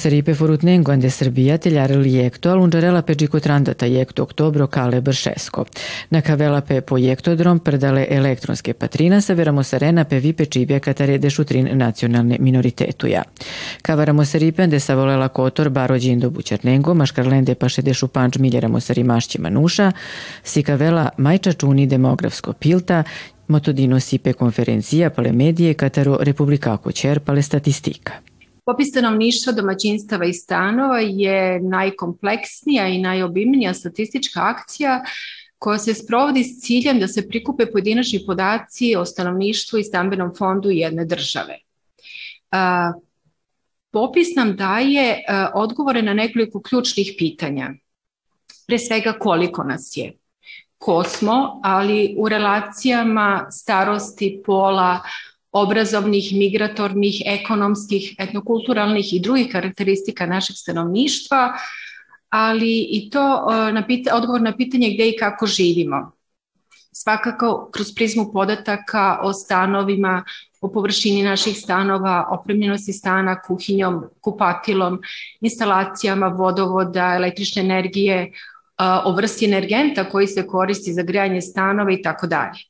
Ramo seripe forutnengo ande Srbia tegliare liecto allungerella per gicotranda tajekto oktobro kale bršesko. Na kavela pe projektodrom predale elektronske patrina sa veramo serena pe vipe čibje katare dešutrin nacionalne minoritetuja. Kavaramo seripe ande sa volela kotor baro džindo bučernengo, maškarlende paše dešu panč miljeramo seri mašće manuša, si kavela majča čuni demografsko pilta, motodino sipe konferencija pale medije kataro republikako čer pale statistika. Popis stanovništva, domaćinstava i stanova je najkompleksnija i najobimnija statistička akcija koja se sprovodi s ciljem da se prikupe pojedinačni podaci o stanovništvu i stambenom fondu jedne države. Popis nam daje odgovore na nekoliko ključnih pitanja. Pre svega koliko nas je, ko smo, ali u relacijama starosti, pola, obrazovnih, migratornih, ekonomskih, etnokulturalnih i drugih karakteristika našeg stanovništva, ali i to na pita, odgovor na pitanje gde i kako živimo. Svakako kroz prizmu podataka o stanovima, o površini naših stanova, opremljenosti stana, kuhinjom, kupatilom, instalacijama vodovoda, električne energije, o vrsti energenta koji se koristi za grejanje stanova i tako dalje.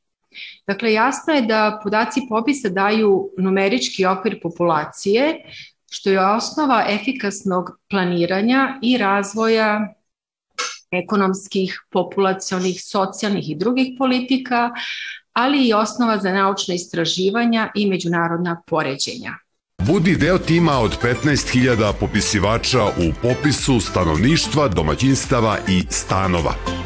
Dakle, jasno je da podaci popisa daju numerički okvir populacije, što je osnova efikasnog planiranja i razvoja ekonomskih, populacionih, socijalnih i drugih politika, ali i osnova za naučne istraživanja i međunarodna poređenja. Budi deo tima od 15.000 popisivača u popisu stanovništva, domaćinstava i stanova.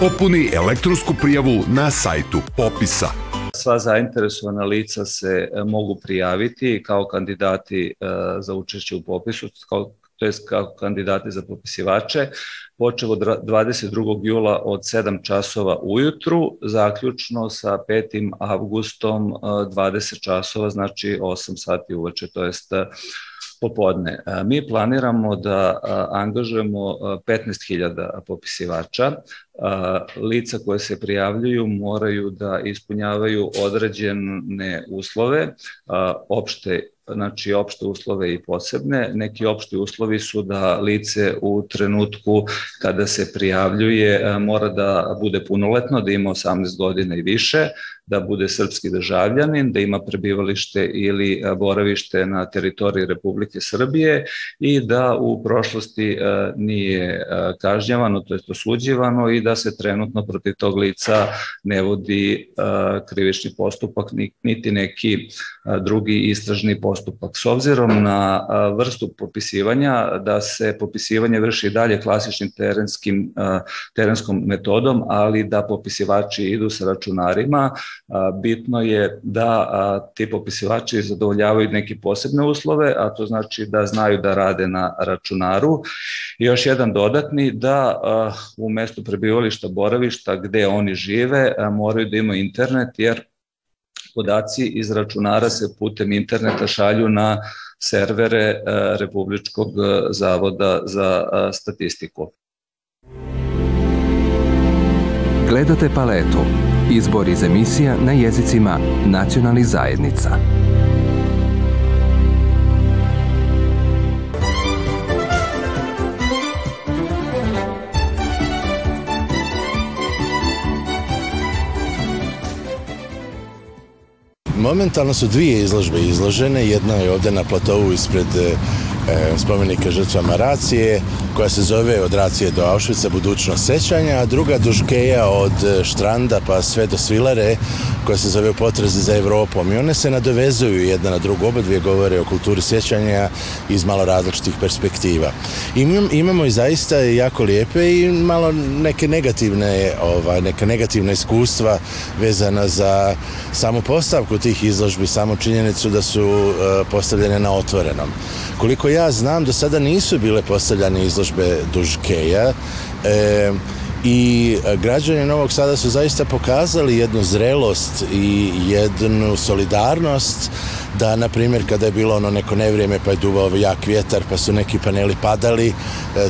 Popuni elektronsku prijavu na sajtu popisa. Sva zainteresovana lica se e, mogu prijaviti kao kandidati e, za učešće u popisu, kao to je kao kandidati za popisivače, počeo od 22. jula od 7 časova ujutru, zaključno sa 5. avgustom 20 e, časova, znači 8 sati uveče, to jest popodne. Mi planiramo da angažujemo 15.000 popisivača. Lica koje se prijavljuju moraju da ispunjavaju određene uslove, opšte znači opšte uslove i posebne. Neki opšti uslovi su da lice u trenutku kada se prijavljuje mora da bude punoletno, da ima 18 godina i više, da bude srpski državljanin, da ima prebivalište ili boravište na teritoriji Republike Srbije i da u prošlosti nije kažnjavano, to je osuđivano i da se trenutno protiv tog lica ne vodi krivični postupak niti neki drugi istražni postupak. S obzirom na vrstu popisivanja, da se popisivanje vrši dalje klasičnim terenskim, terenskom metodom, ali da popisivači idu sa računarima, bitno je da ti popisivači zadovoljavaju neke posebne uslove, a to znači da znaju da rade na računaru. I još jedan dodatni, da u mestu prebivališta, boravišta gde oni žive, moraju da imaju internet, jer podaci iz računara se putem interneta šalju na servere Republičkog zavoda za statistiku. Gledate paletu. Izbor iz emisija na jezicima nacionalnih zajednica. Momentalno su dvije izložbe izložene, jedna je ovde na platovu ispred e, spomenika žrtvama Racije, koja se zove od Racije do Auschwitza, budućnost sećanja, a druga dužkeja od e, Štranda pa sve do Svilare, koja se zove potrazi za Evropom. I one se nadovezuju jedna na drugu, oba dvije govore o kulturi sjećanja iz malo različitih perspektiva. I imamo i zaista jako lijepe i malo neke negativne, ovaj, neka negativna iskustva vezana za samu postavku tih izložbi, samo činjenicu da su uh, postavljene na otvorenom. Koliko ja znam, do sada nisu bile postavljane izložbe Dužkeja, e, i građani Novog Sada su zaista pokazali jednu zrelost i jednu solidarnost da, na primjer, kada je bilo ono neko nevrijeme pa je duvao jak vjetar pa su neki paneli padali, e,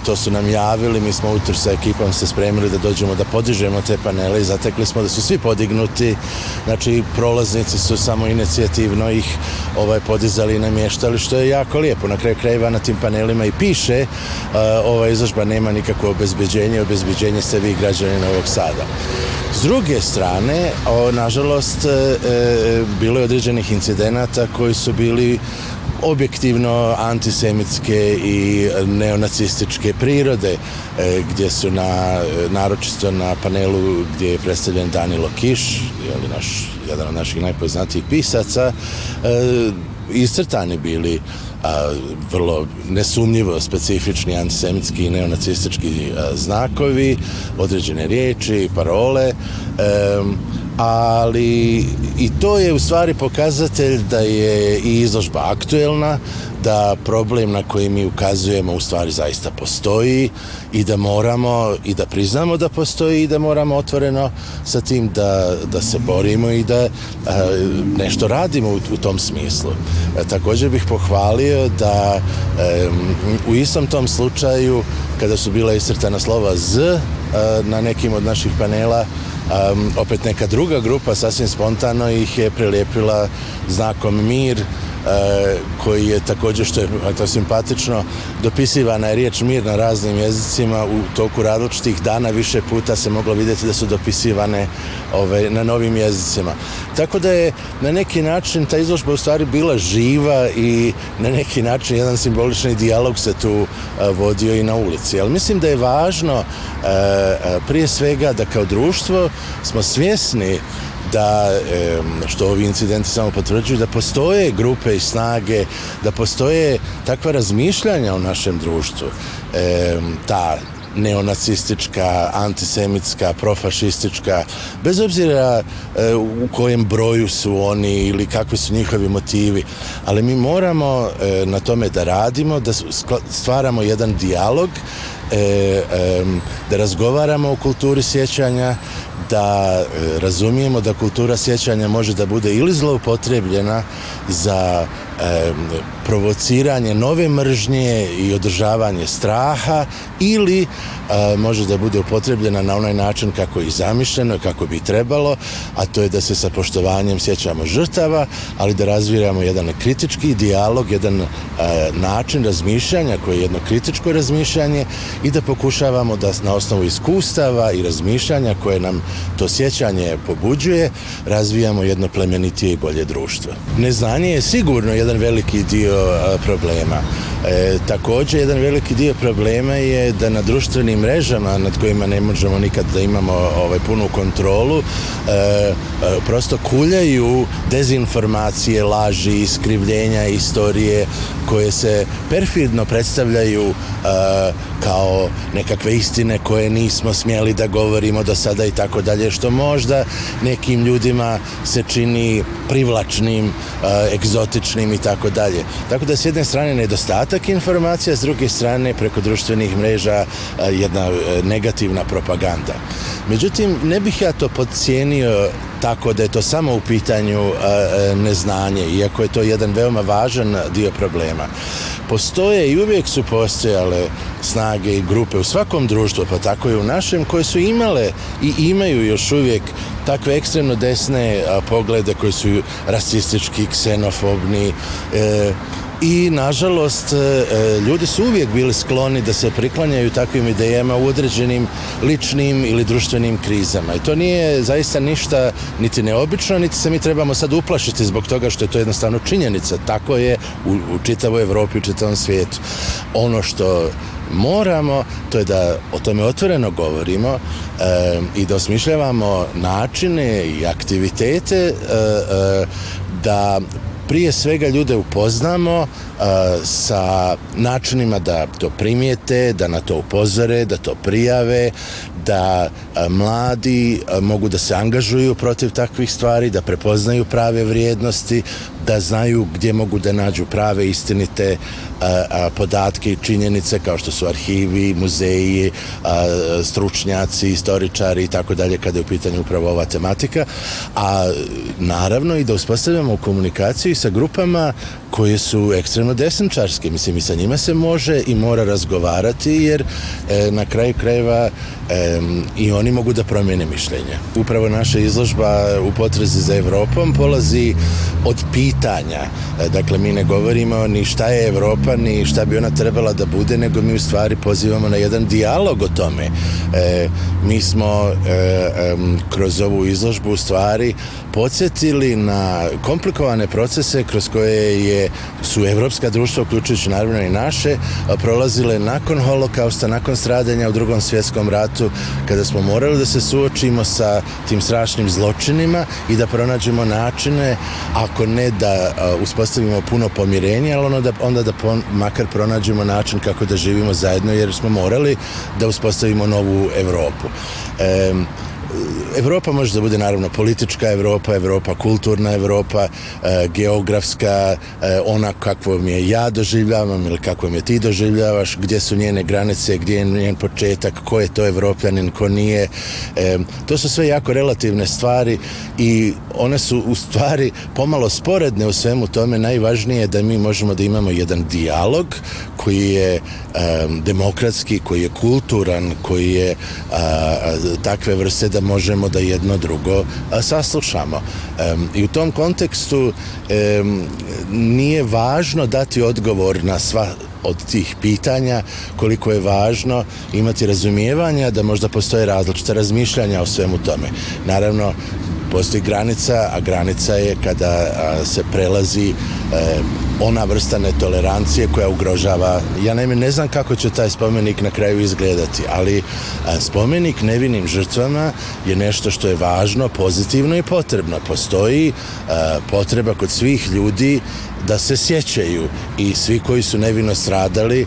to su nam javili, mi smo utr sa ekipom se spremili da dođemo da podižemo te panele i zatekli smo da su svi podignuti, znači prolaznici su samo inicijativno ih ovaj, podizali i namještali, što je jako lijepo. Na kraju krajeva na tim panelima i piše e, ova izložba nema nikakvo obezbeđenje, obezbeđenje ste vi građani Novog Sada. S druge strane, o, nažalost, e, e, bilo je određenih incidenata koji su bili objektivno antisemitske i neonacističke prirode e, gdje su na, naročisto na panelu gdje je predstavljen Danilo Kiš, je naš, jedan od naših najpoznatijih pisaca, e, iscrtani bili a, vrlo nesumnjivo specifični antisemitski i neonacistički a, znakovi, određene riječi, parole, e, ali i to je u stvari pokazatelj da je i izložba aktuelna, da problem na koji mi ukazujemo u stvari zaista postoji i da moramo i da priznamo da postoji i da moramo otvoreno sa tim da, da se borimo i da a, nešto radimo u, u tom smislu. A, također bih pohvalio da a, u istom tom slučaju kada su bila iscrtana slova Z na nekim od naših panela um, opet neka druga grupa sasvim spontano ih je prelijepila znakom mir koji je također što je to simpatično dopisivana je riječ mir na raznim jezicima u toku različitih dana više puta se moglo vidjeti da su dopisivane ove, na novim jezicima. Tako da je na neki način ta izložba u stvari bila živa i na neki način jedan simbolični dijalog se tu e, vodio i na ulici. Ali mislim da je važno e, prije svega da kao društvo smo svjesni da, što ovi incidenti samo potvrđuju, da postoje grupe i snage, da postoje takva razmišljanja u našem društvu. Ta neonacistička, antisemitska, profašistička, bez obzira e, u kojem broju su oni ili kakvi su njihovi motivi, ali mi moramo e, na tome da radimo, da stvaramo jedan dijalog, e, da razgovaramo o kulturi sjećanja, da razumijemo da kultura sjećanja može da bude ili zloupotrebljena za provociranje nove mržnje i održavanje straha ili a, može da bude upotrebljena na onaj način kako je zamišljeno i kako bi trebalo, a to je da se sa poštovanjem sjećamo žrtava, ali da razvijamo jedan kritički dijalog, jedan a, način razmišljanja koji je jedno kritičko razmišljanje i da pokušavamo da na osnovu iskustava i razmišljanja koje nam to sjećanje pobuđuje, razvijamo jedno plemenitije i bolje društvo. Neznanje je sigurno jedan veliki dio problema. E, također, jedan veliki dio problema je da na društvenim mrežama nad kojima ne možemo nikad da imamo ovaj, punu kontrolu e, e, prosto kuljaju dezinformacije, laži, iskrivljenja istorije koje se perfidno predstavljaju e, kao nekakve istine koje nismo smjeli da govorimo do sada i tako dalje, što možda nekim ljudima se čini privlačnim, e, egzotičnim i tako dalje. Tako da s jedne strane nedostatak informacija, s druge strane preko društvenih mreža e, jedna e, negativna propaganda. Međutim, ne bih ja to podcijenio tako da je to samo u pitanju neznanje, iako je to jedan veoma važan dio problema. Postoje i uvijek su postojale snage i grupe u svakom društvu, pa tako i u našem, koje su imale i imaju još uvijek takve ekstremno desne poglede koji su rasistički, ksenofobni, e, i nažalost e, e, ljudi su uvijek bili skloni da se priklanjaju takvim idejama u određenim ličnim ili društvenim krizama. I to nije zaista ništa niti neobično niti se mi trebamo sad uplašiti zbog toga što je to jednostavno činjenica. Tako je u, u čitavoj Evropi u čitavom svijetu. Ono što moramo to je da o tome otvoreno govorimo e, i da osmišljavamo načine i aktivitete e, e, da prije svega ljude upoznamo sa načinima da to primijete, da na to upozore, da to prijave, da a, mladi a, mogu da se angažuju protiv takvih stvari, da prepoznaju prave vrijednosti, da znaju gdje mogu da nađu prave istinite a, podatke i činjenice kao što su arhivi, muzeji, stručnjaci, istoričari i tako dalje kada je u pitanju upravo ova tematika, a naravno i da uspostavljamo komunikaciju sa grupama koje su ekstremno desničarske. Mislim, i sa njima se može i mora razgovarati, jer e, na kraju krajeva e, i oni mogu da promene mišljenje. Upravo naša izložba u potrezi za Evropom polazi od pitanja. E, dakle, mi ne govorimo ni šta je Evropa, ni šta bi ona trebala da bude, nego mi u stvari pozivamo na jedan dijalog o tome. E, mi smo e, e, kroz ovu izložbu u stvari podsjetili na komplikovane procese kroz koje je, su evropska društva, uključujući naravno i naše, prolazile nakon holokausta, nakon stradanja u drugom svjetskom ratu, kada smo morali da se suočimo sa tim strašnim zločinima i da pronađemo načine, ako ne da uspostavimo puno pomirenja, ali da, onda da pon, makar pronađemo način kako da živimo zajedno, jer smo morali da uspostavimo novu Evropu. E, Evropa može da bude naravno politička Evropa, Evropa kulturna Evropa, e, geografska, e, ona kakvo mi je ja doživljavam ili kako mi je ti doživljavaš, gdje su njene granice, gdje je njen početak, ko je to evropljanin, ko nije. E, to su sve jako relativne stvari i one su u stvari pomalo sporedne u svemu tome. Najvažnije je da mi možemo da imamo jedan dijalog koji je demokratski, koji je kulturan, koji je takve vrste da možemo da jedno drugo saslušamo. I u tom kontekstu nije važno dati odgovor na sva od tih pitanja, koliko je važno imati razumijevanja da možda postoje različite razmišljanja o svemu tome. Naravno, postoji granica, a granica je kada se prelazi ona vrsta netolerancije koja ugrožava. Ja naime ne znam kako će taj spomenik na kraju izgledati, ali spomenik nevinim žrtvama je nešto što je važno, pozitivno i potrebno. Postoji potreba kod svih ljudi da se sjećaju i svi koji su nevino stradali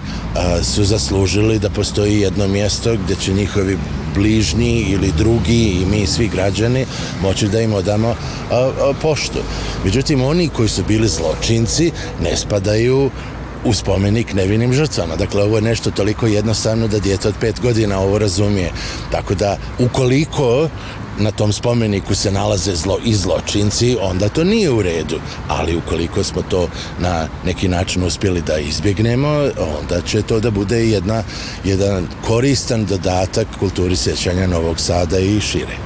su zaslužili da postoji jedno mjesto gdje će njihovi bližnji ili drugi i mi svi građani moći da im odamo a, a, poštu. Međutim, oni koji su bili zločinci ne spadaju u spomenik nevinim žrtvama. Dakle, ovo je nešto toliko jednostavno da djete od pet godina ovo razumije. Tako da, ukoliko na tom spomeniku se nalaze zlo i zločinci, onda to nije u redu. Ali ukoliko smo to na neki način uspjeli da izbjegnemo, onda će to da bude jedna, jedan koristan dodatak kulturi sjećanja Novog Sada i šire.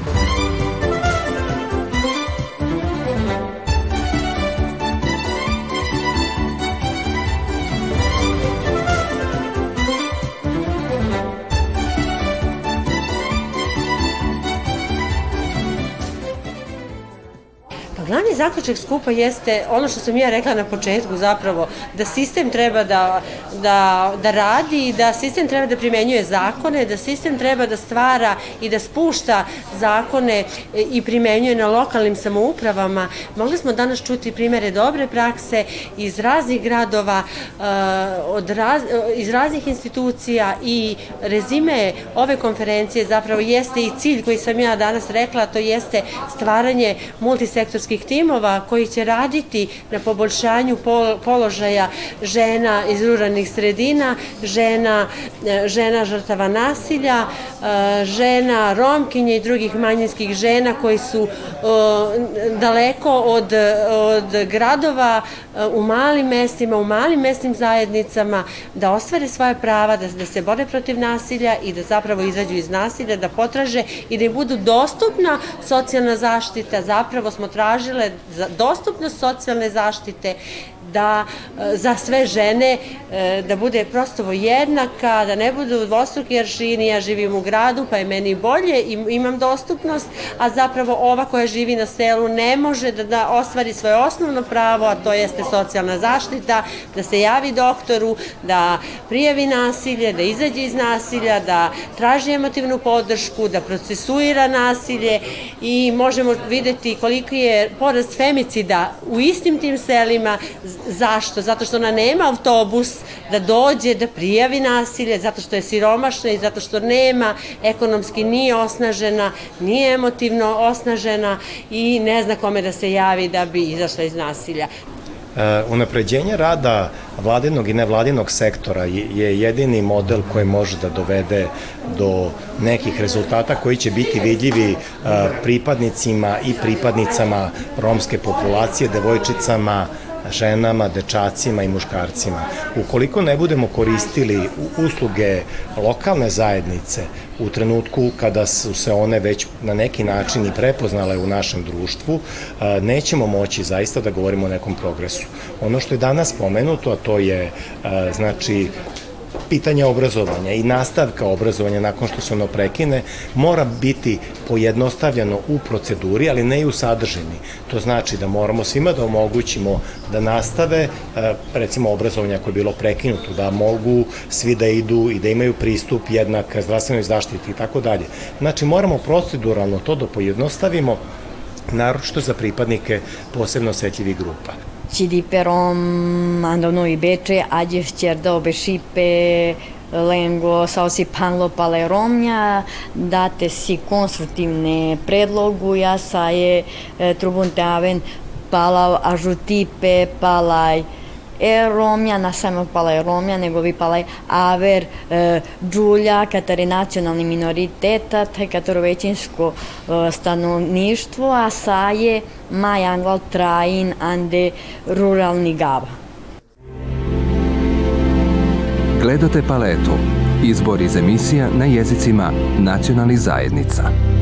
Zaključak skupa jeste ono što sam ja rekla na početku zapravo, da sistem treba da, da, da radi, da sistem treba da primenjuje zakone, da sistem treba da stvara i da spušta zakone i primenjuje na lokalnim samoupravama. Mogli smo danas čuti primere dobre prakse iz raznih gradova, eh, od raz, iz raznih institucija i rezime ove konferencije zapravo jeste i cilj koji sam ja danas rekla, to jeste stvaranje multisektorskih timova timova koji će raditi na poboljšanju položaja žena iz ruralnih sredina, žena, e, žena žrtava nasilja, e, žena romkinje i drugih manjinskih žena koji su daleko od, od gradova u malim mestima, u malim mesnim zajednicama, da ostvare svoje prava, da, da se bore protiv nasilja i da zapravo izađu iz nasilja, da potraže i da im budu dostupna socijalna zaštita. Zapravo smo tražile dostupnost socijalne zaštite da e, za sve žene e, da bude prostovo jednaka, da ne budu dvostruki aršini, ja živim u gradu pa je meni bolje i imam dostupnost, a zapravo ova koja živi na selu ne može da, da ostvari svoje osnovno pravo, a to jeste socijalna zaštita, da se javi doktoru, da prijavi nasilje, da izađe iz nasilja, da traži emotivnu podršku, da procesuira nasilje i možemo videti koliki je porast femicida u istim tim selima Zašto? Zato što ona nema autobus da dođe, da prijavi nasilje, zato što je siromašna i zato što nema, ekonomski nije osnažena, nije emotivno osnažena i ne zna kome da se javi da bi izašla iz nasilja. unapređenje rada vladinog i nevladinog sektora je jedini model koji može da dovede do nekih rezultata koji će biti vidljivi pripadnicima i pripadnicama romske populacije, devojčicama, ženama, dečacima i muškarcima. Ukoliko ne budemo koristili usluge lokalne zajednice u trenutku kada su se one već na neki način i prepoznale u našem društvu, nećemo moći zaista da govorimo o nekom progresu. Ono što je danas spomenuto, a to je znači pitanje obrazovanja i nastavka obrazovanja nakon što se ono prekine mora biti pojednostavljeno u proceduri, ali ne i u sadržini. To znači da moramo svima da omogućimo da nastave, e, recimo obrazovanja koje je bilo prekinuto, da mogu svi da idu i da imaju pristup jednak zdravstvenoj zaštiti i tako dalje. Znači moramo proceduralno to da pojednostavimo, naročito za pripadnike posebno osetljivih grupa. CDProm andavno i beče, ađeš ćerda šipe, lengo saosi panlo pale romnja, date si konstruktivne predlogu, ja sa je e, trubunte aven pala ažutipe, palaj, e Romja, na samo palaj Romja, nego vi palaj Aver, e, Đulja, katari nacionalni minoriteta, te kataro većinsko e, stanovništvo, a sa je Maj Angval Trajin, ande ruralni gava. Gledate paletu. Izbor iz emisija na jezicima nacionalnih zajednica.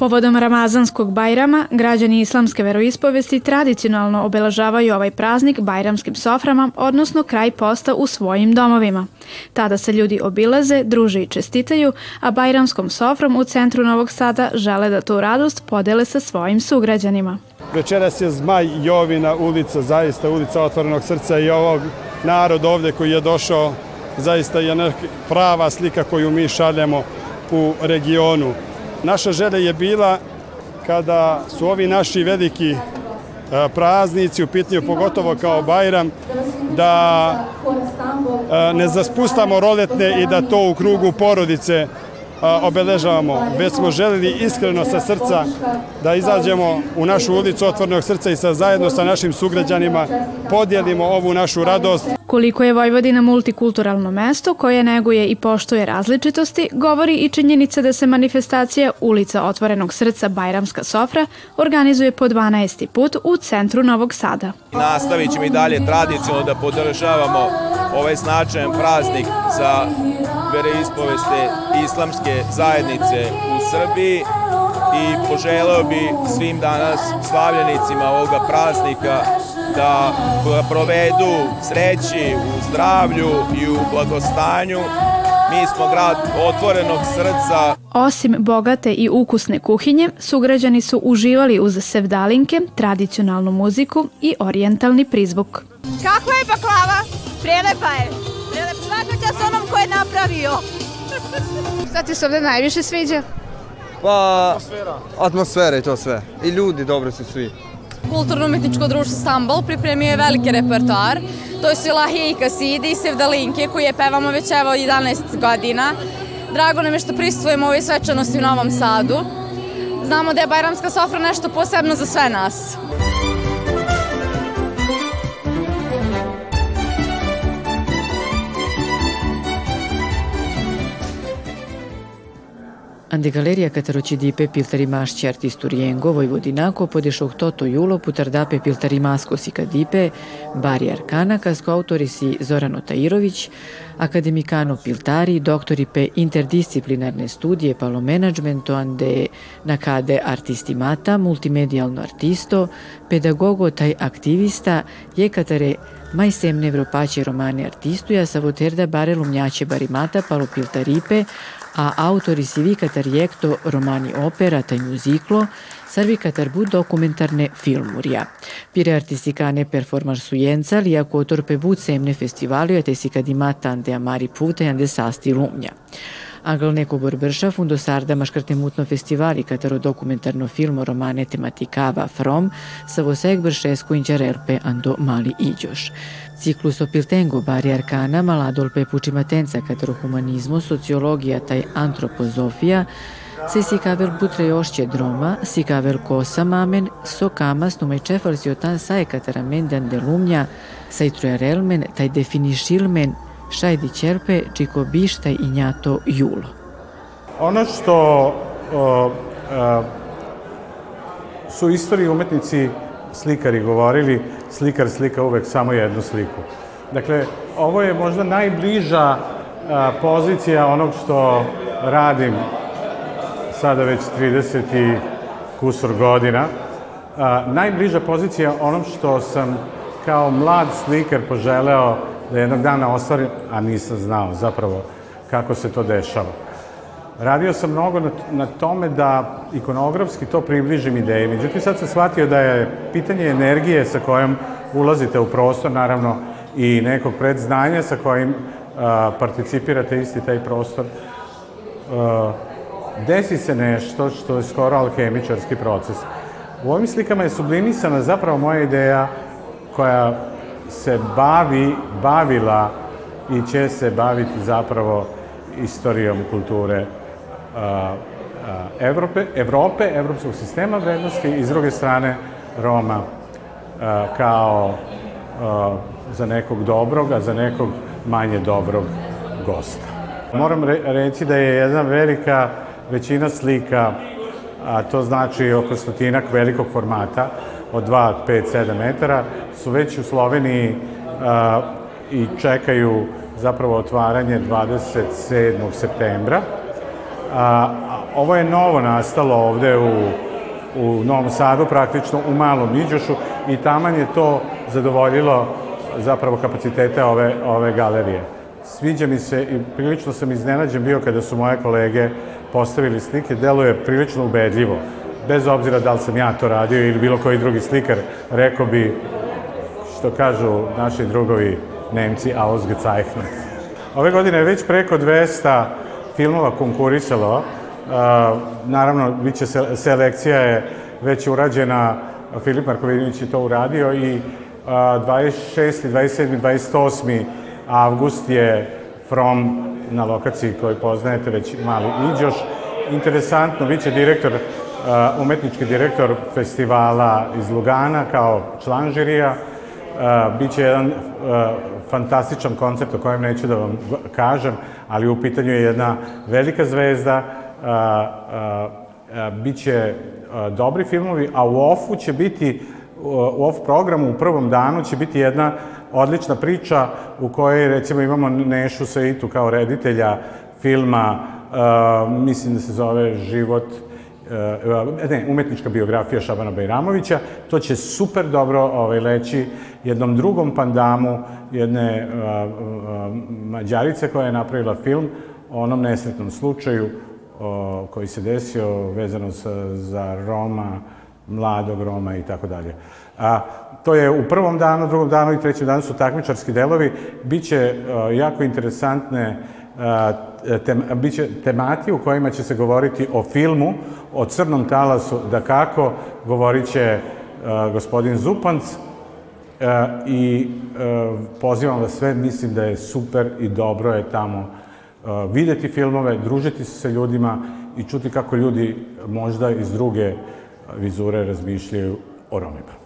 Povodom Ramazanskog Bajrama, građani islamske veroispovesti tradicionalno obeležavaju ovaj praznik bajramskim soframa, odnosno kraj posta u svojim domovima. Tada se ljudi obilaze, druže i čestitaju, a bajramskom sofrom u centru Novog Sada žele da tu radost podele sa svojim sugrađanima. Večeras je Zmaj Jovina ulica, zaista ulica otvorenog srca i ovog narod ovde koji je došao zaista je prava slika koju mi šaljemo u regionu. Naša želja je bila kada su ovi naši veliki e, praznici u pitanju, pogotovo kao Bajram, da e, ne zaspustamo roletne i da to u krugu porodice obeležavamo, već smo želeli iskreno sa srca da izađemo u našu ulicu otvornog srca i sa zajedno sa našim sugrađanima podijelimo ovu našu radost. Koliko je Vojvodina multikulturalno mesto koje neguje i poštuje različitosti, govori i činjenica da se manifestacija Ulica otvorenog srca Bajramska sofra organizuje po 12. put u centru Novog Sada. Nastavit ćemo i dalje tradicionalno da podržavamo ovaj značajan praznik za vereispoveste islamske zajednice u Srbiji i poželeo bi svim danas slavljenicima ovoga praznika da provedu sreći u zdravlju i u blagostanju. Mi smo grad otvorenog srca. Osim bogate i ukusne kuhinje, sugrađani su uživali uz sevdalinke, tradicionalnu muziku i orijentalni prizvuk. Kako je baklava? Prelepa je. Svaka čast onom ko je napravio. Šta ti se ovde najviše sviđa? Pa, atmosfera. Atmosfera i to sve. I ljudi dobro su svi. Kulturno-umetničko društvo Stambol pripremio je veliki repertoar. To su Lahije i Kaside i Sevdalinke koje pevamo već evo 11 godina. Drago nam je što pristvujemo ovoj svečanosti u Novom Sadu. Znamo da je Bajramska sofra nešto posebno za sve nas. Ande galeria catarocidipe piltarimasci artisturiengo Vojvodinako podešok toto julo putardape piltarimasko kadipe Bari Arcana kasko autori si Zorano Tairović, akademikano piltari, doktori pe interdisciplinarne studije palo managemento ande nakade artistimata, multimedijalno artisto, pedagogo taj aktivista, je katare mai semne vropaće romane artistuja sa voterda bare lumnjaće barimata palo piltaripe, a autori si vi catariecto romani opera tai musiclo, servi catarbu dokumentarne filmurija. Pire artisticane performansujenza li ako torpe but semne si kadimata ande amari pute ande sasti lumnja. Angal neko borbrša fundo sarda maškrte mutno festivali katero dokumentarno filmo romane tematikava From sa voseg bršesku inđarelpe ando mali iđoš. Ciklus opiltengo bari arcana maladolpe pučimatenca katero humanizmo, sociologija taj antropozofija se si kavel butre droma, si kavel kosa mamen, so kamas numai čefal si otan sae kataramen de lumnja, sai trujarelmen, taj definišilmen, šajdi čerpe, čiko bištaj i njato julo. Ono što o, a, su istoriji umetnici slikari govorili, slikar slika uvek samo jednu sliku. Dakle, ovo je možda najbliža a, pozicija onog što radim sada već 30 i kusur godina. A, najbliža pozicija onom što sam kao mlad slikar poželeo da jednog dana ostvarim, a nisam znao zapravo kako se to dešava. Radio sam mnogo na, na tome da ikonografski to približim ideji. Međutim, sad sam shvatio da je pitanje energije sa kojom ulazite u prostor, naravno i nekog predznanja sa kojim a, participirate isti taj prostor, a, desi se nešto što je skoro alhemičarski proces. U ovim slikama je sublimisana zapravo moja ideja koja se bavi, bavila i će se baviti zapravo istorijom kulture Evrope, Evrope, evropskog sistema vrednosti i s druge strane Roma kao za nekog dobrog, a za nekog manje dobrog gosta. Moram reći da je jedna velika većina slika, a to znači oko stotinak velikog formata, od 2, 5, 7 metara, su već u Sloveniji a, i čekaju zapravo otvaranje 27. septembra. A, ovo je novo nastalo ovde u, u Novom Sadu, praktično u Malom Iđošu i taman je to zadovoljilo zapravo kapacitete ove, ove galerije. Sviđa mi se i prilično sam iznenađen bio kada su moje kolege postavili slike, deluje prilično ubedljivo. Bez obzira da li sam ja to radio ili bilo koji drugi slikar, rekao bi, što kažu naši drugovi Nemci, ausgezeichnet. Ove godine je već preko 200 filmova konkurisalo. Uh, naravno, biće selekcija je već urađena, Filip Markovinović je to uradio i uh, 26. 27. 28. avgust je From na lokaciji koju poznajete već mali Iđoš. Interesantno, bit će direktor, uh, umetnički direktor festivala iz Lugana kao član žirija. Uh, biće jedan fantastičan koncert o kojem neću da vam kažem, ali u pitanju je jedna velika zvezda, biće dobri filmovi, a u OFF-u će biti, u OFF programu u prvom danu će biti jedna odlična priča u kojoj recimo imamo Nešu Saitu kao reditelja filma, mislim da se zove Život, ne, umetnička biografija Šabana Bajramovića. To će super dobro ovaj, leći jednom drugom pandamu jedne uh, uh, mađarice koja je napravila film o onom nesretnom slučaju uh, koji se desio vezano sa, za Roma, mladog Roma i tako dalje. A, to je u prvom danu, drugom danu i trećem danu su takmičarski delovi. Biće a, jako interesantne a, tem, biće temati u kojima će se govoriti o filmu, o crnom talasu, da kako, govorit će gospodin Zupanc i pozivam vas sve, mislim da je super i dobro je tamo videti filmove, družiti se sa ljudima i čuti kako ljudi možda iz druge vizure razmišljaju o Romima.